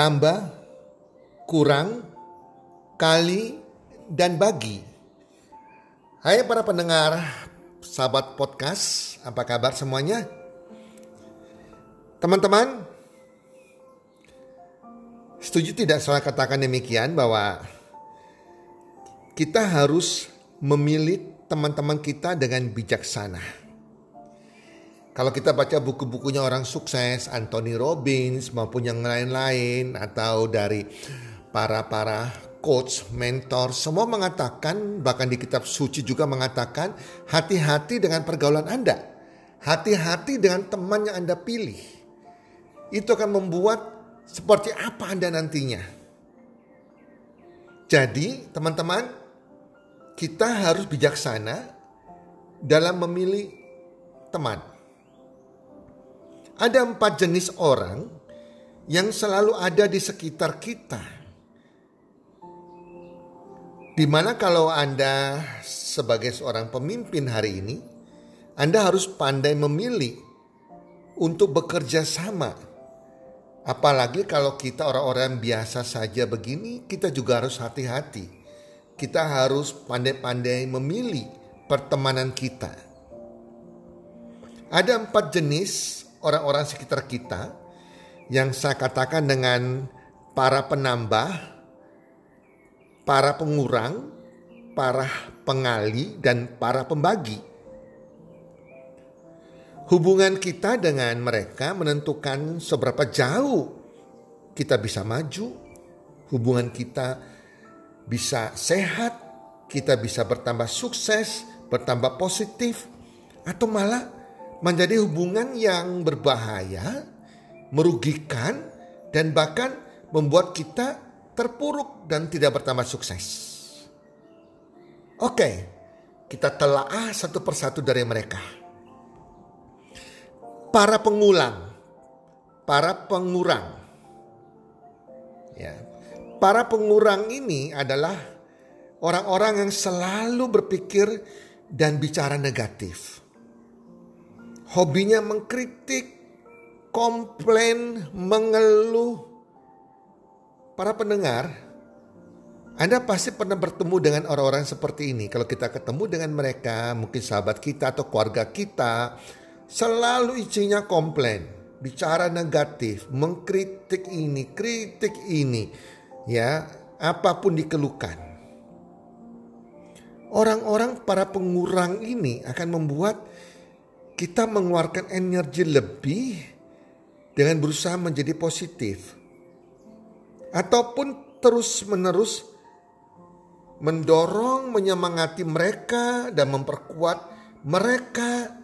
Tambah, kurang, kali, dan bagi. Hai para pendengar, sahabat podcast, apa kabar semuanya? Teman-teman, setuju tidak saya katakan demikian bahwa kita harus memilih teman-teman kita dengan bijaksana. Kalau kita baca buku-bukunya orang sukses, Anthony Robbins maupun yang lain-lain atau dari para-para coach, mentor, semua mengatakan bahkan di kitab suci juga mengatakan hati-hati dengan pergaulan Anda. Hati-hati dengan teman yang Anda pilih. Itu akan membuat seperti apa Anda nantinya. Jadi, teman-teman, kita harus bijaksana dalam memilih teman. Ada empat jenis orang yang selalu ada di sekitar kita. Di mana kalau Anda sebagai seorang pemimpin hari ini, Anda harus pandai memilih untuk bekerja sama. Apalagi kalau kita orang-orang biasa saja begini, kita juga harus hati-hati. Kita harus pandai-pandai memilih pertemanan kita. Ada empat jenis orang-orang sekitar kita yang saya katakan dengan para penambah, para pengurang, para pengali, dan para pembagi. Hubungan kita dengan mereka menentukan seberapa jauh kita bisa maju, hubungan kita bisa sehat, kita bisa bertambah sukses, bertambah positif, atau malah menjadi hubungan yang berbahaya, merugikan, dan bahkan membuat kita terpuruk dan tidak bertambah sukses. Oke, kita telaah satu persatu dari mereka. Para pengulang, para pengurang. Ya. Para pengurang ini adalah orang-orang yang selalu berpikir dan bicara negatif hobinya mengkritik, komplain, mengeluh. Para pendengar, Anda pasti pernah bertemu dengan orang-orang seperti ini. Kalau kita ketemu dengan mereka, mungkin sahabat kita atau keluarga kita, selalu isinya komplain, bicara negatif, mengkritik ini, kritik ini, ya, apa pun dikeluhkan. Orang-orang para pengurang ini akan membuat kita mengeluarkan energi lebih dengan berusaha menjadi positif. Ataupun terus-menerus mendorong, menyemangati mereka dan memperkuat mereka.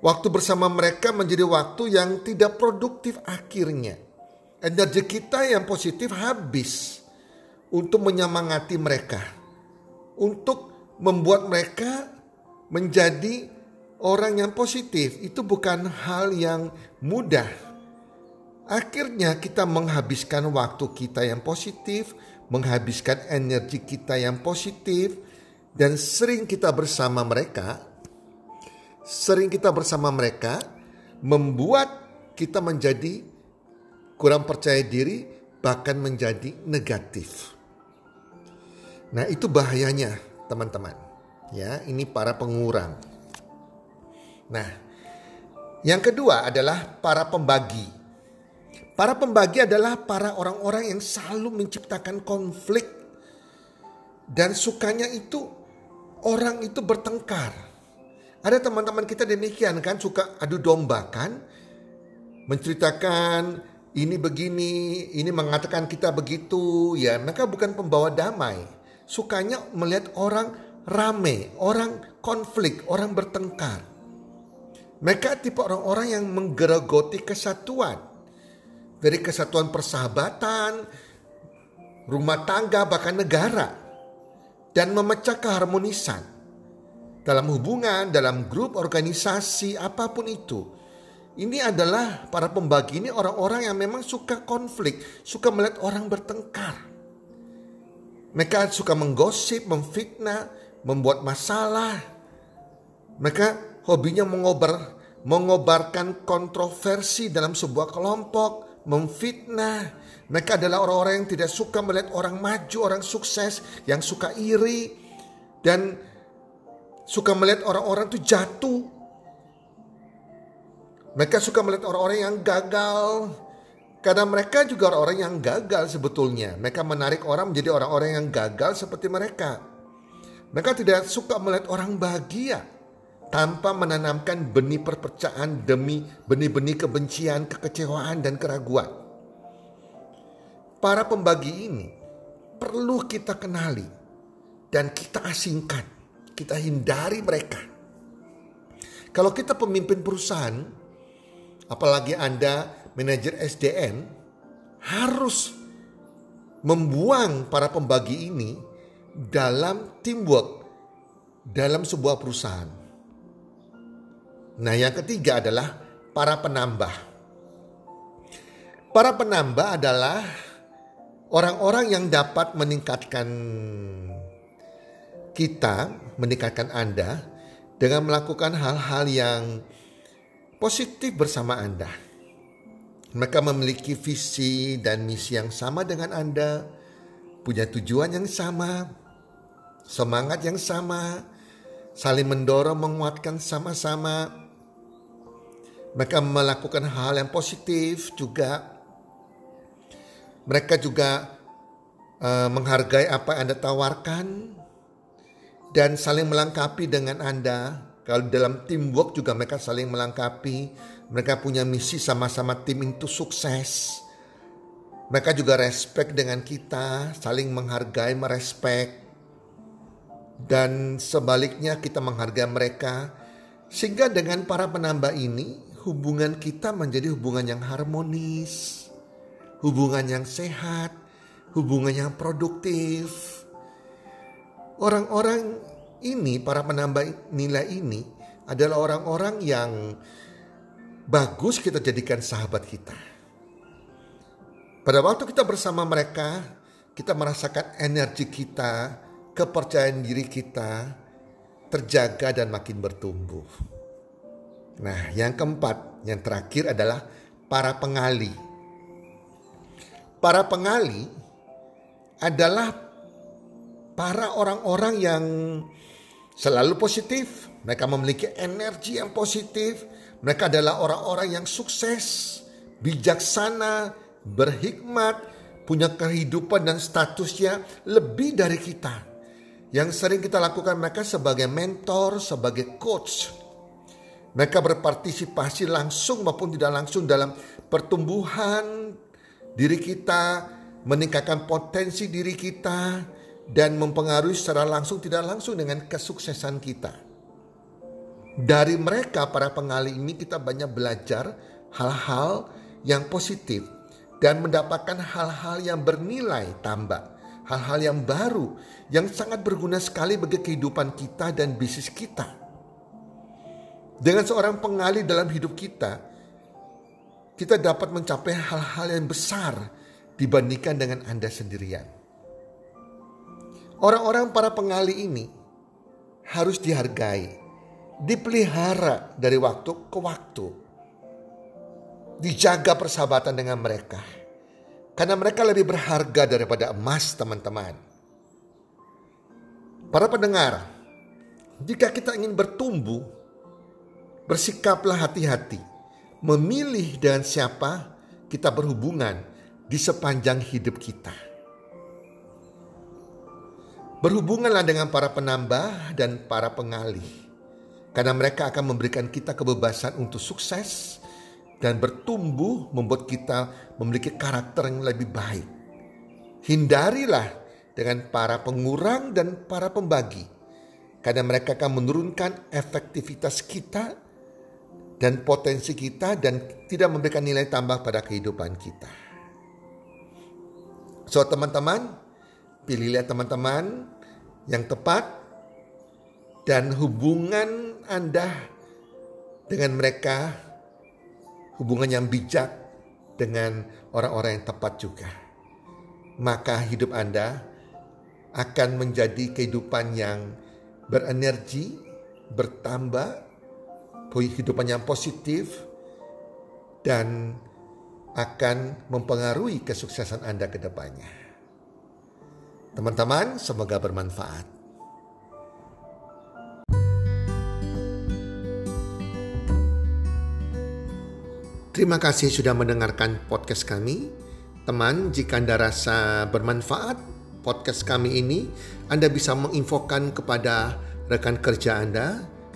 Waktu bersama mereka menjadi waktu yang tidak produktif akhirnya. Energi kita yang positif habis untuk menyemangati mereka. Untuk membuat mereka menjadi orang yang positif itu bukan hal yang mudah. Akhirnya kita menghabiskan waktu kita yang positif, menghabiskan energi kita yang positif, dan sering kita bersama mereka, sering kita bersama mereka, membuat kita menjadi kurang percaya diri, bahkan menjadi negatif. Nah, itu bahayanya, teman-teman. Ya, ini para pengurang. Nah, yang kedua adalah para pembagi. Para pembagi adalah para orang-orang yang selalu menciptakan konflik dan sukanya itu orang itu bertengkar. Ada teman-teman kita demikian kan suka adu domba kan menceritakan ini begini, ini mengatakan kita begitu, ya mereka bukan pembawa damai. Sukanya melihat orang rame, orang konflik, orang bertengkar. Mereka tipe orang-orang yang menggerogoti kesatuan. Dari kesatuan persahabatan, rumah tangga, bahkan negara. Dan memecah keharmonisan. Dalam hubungan, dalam grup, organisasi, apa pun itu ini adalah para pembagi ini orang-orang yang memang suka konflik, suka melihat orang bertengkar. Mereka suka menggosip, memfitnah, membuat masalah. Mereka hobinya mengobar, mengobarkan kontroversi dalam sebuah kelompok, memfitnah. Mereka adalah orang-orang yang tidak suka melihat orang maju, orang sukses, yang suka iri dan suka melihat orang-orang itu jatuh mereka suka melihat orang-orang yang gagal. Karena mereka juga orang-orang yang gagal sebetulnya. Mereka menarik orang menjadi orang-orang yang gagal seperti mereka. Mereka tidak suka melihat orang bahagia tanpa menanamkan benih perpecahan demi benih-benih kebencian, kekecewaan, dan keraguan. Para pembagi ini perlu kita kenali dan kita asingkan, kita hindari mereka. Kalau kita pemimpin perusahaan, apalagi Anda manajer SDM, harus membuang para pembagi ini dalam teamwork dalam sebuah perusahaan. Nah, yang ketiga adalah para penambah. Para penambah adalah orang-orang yang dapat meningkatkan kita, meningkatkan Anda dengan melakukan hal-hal yang positif bersama Anda. Mereka memiliki visi dan misi yang sama dengan Anda, punya tujuan yang sama, semangat yang sama, saling mendorong menguatkan sama-sama. Mereka melakukan hal yang positif juga. Mereka juga uh, menghargai apa yang Anda tawarkan dan saling melengkapi dengan Anda kalau dalam teamwork juga mereka saling melengkapi. Mereka punya misi sama-sama tim itu sukses. Mereka juga respect dengan kita, saling menghargai, merespek. Dan sebaliknya kita menghargai mereka. Sehingga dengan para penambah ini hubungan kita menjadi hubungan yang harmonis. Hubungan yang sehat, hubungan yang produktif. Orang-orang ini, para penambah nilai ini adalah orang-orang yang bagus kita jadikan sahabat kita. Pada waktu kita bersama mereka, kita merasakan energi kita, kepercayaan diri kita terjaga dan makin bertumbuh. Nah, yang keempat, yang terakhir adalah para pengali. Para pengali adalah para orang-orang yang selalu positif, mereka memiliki energi yang positif, mereka adalah orang-orang yang sukses, bijaksana, berhikmat, punya kehidupan dan statusnya lebih dari kita. Yang sering kita lakukan mereka sebagai mentor, sebagai coach. Mereka berpartisipasi langsung maupun tidak langsung dalam pertumbuhan diri kita, meningkatkan potensi diri kita, dan mempengaruhi secara langsung tidak langsung dengan kesuksesan kita. Dari mereka para pengali ini kita banyak belajar hal-hal yang positif dan mendapatkan hal-hal yang bernilai tambah, hal-hal yang baru yang sangat berguna sekali bagi kehidupan kita dan bisnis kita. Dengan seorang pengali dalam hidup kita, kita dapat mencapai hal-hal yang besar dibandingkan dengan Anda sendirian. Orang-orang para pengali ini harus dihargai, dipelihara dari waktu ke waktu. Dijaga persahabatan dengan mereka. Karena mereka lebih berharga daripada emas teman-teman. Para pendengar, Jika kita ingin bertumbuh, bersikaplah hati-hati, memilih dengan siapa kita berhubungan di sepanjang hidup kita. Berhubunganlah dengan para penambah dan para pengalih, karena mereka akan memberikan kita kebebasan untuk sukses dan bertumbuh, membuat kita memiliki karakter yang lebih baik. Hindarilah dengan para pengurang dan para pembagi. Karena mereka akan menurunkan efektivitas kita dan potensi kita dan tidak memberikan nilai tambah pada kehidupan kita. So teman-teman, pilihlah teman-teman yang tepat dan hubungan Anda dengan mereka hubungan yang bijak dengan orang-orang yang tepat juga. Maka hidup Anda akan menjadi kehidupan yang berenergi, bertambah, kehidupan yang positif, dan akan mempengaruhi kesuksesan Anda ke depannya. Teman-teman, semoga bermanfaat. Terima kasih sudah mendengarkan podcast kami. Teman, jika Anda rasa bermanfaat, podcast kami ini, Anda bisa menginfokan kepada rekan kerja Anda,